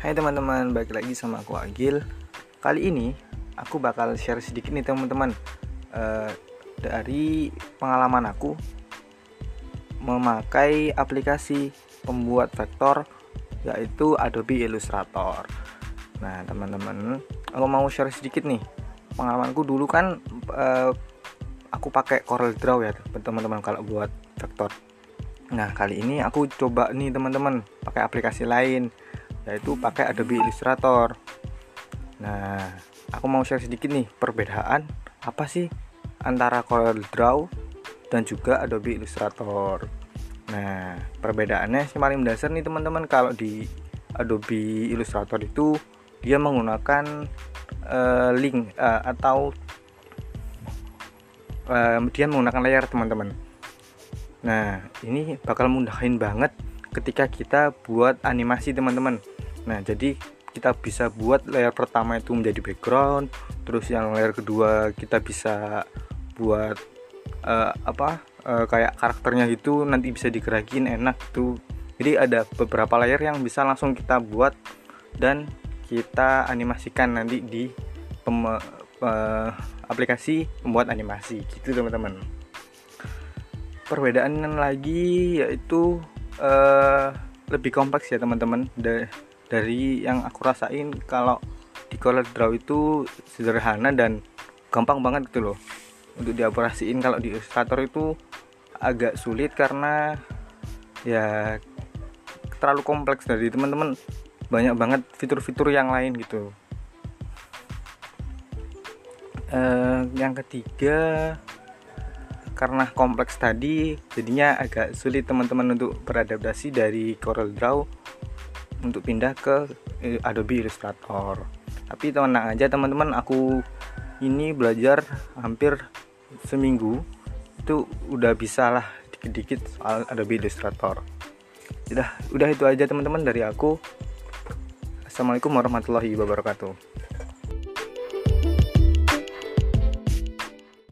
Hai teman-teman, balik lagi sama aku Agil. Kali ini aku bakal share sedikit nih teman-teman uh, dari pengalaman aku memakai aplikasi pembuat vektor yaitu Adobe Illustrator. Nah teman-teman, aku mau share sedikit nih pengalamanku dulu kan uh, aku pakai Corel Draw ya teman-teman kalau buat vektor. Nah kali ini aku coba nih teman-teman pakai aplikasi lain yaitu pakai Adobe Illustrator. Nah, aku mau share sedikit nih perbedaan apa sih antara Corel Draw dan juga Adobe Illustrator. Nah, perbedaannya sih paling dasar nih teman-teman kalau di Adobe Illustrator itu dia menggunakan uh, link uh, atau uh, dia menggunakan layar teman-teman. Nah, ini bakal mudahin banget ketika kita buat animasi teman-teman. Nah jadi kita bisa buat layer pertama itu menjadi background terus yang layer kedua kita bisa buat uh, apa uh, kayak karakternya itu nanti bisa digerakin enak tuh. Jadi ada beberapa layer yang bisa langsung kita buat dan kita animasikan nanti di pem, uh, aplikasi pembuat animasi. Gitu teman-teman. Perbedaan lagi yaitu uh, lebih kompleks ya teman-teman. Dari yang aku rasain kalau di Corel Draw itu sederhana dan gampang banget gitu loh. Untuk dioperasiin kalau di Illustrator itu agak sulit karena ya terlalu kompleks dari teman-teman. Banyak banget fitur-fitur yang lain gitu. Uh, yang ketiga karena kompleks tadi jadinya agak sulit teman-teman untuk beradaptasi dari Corel Draw untuk pindah ke eh, Adobe Illustrator. Tapi tenang aja teman-teman aku ini belajar hampir seminggu. Itu udah bisa lah dikit-dikit soal Adobe Illustrator. Udah udah itu aja teman-teman dari aku. Assalamualaikum warahmatullahi wabarakatuh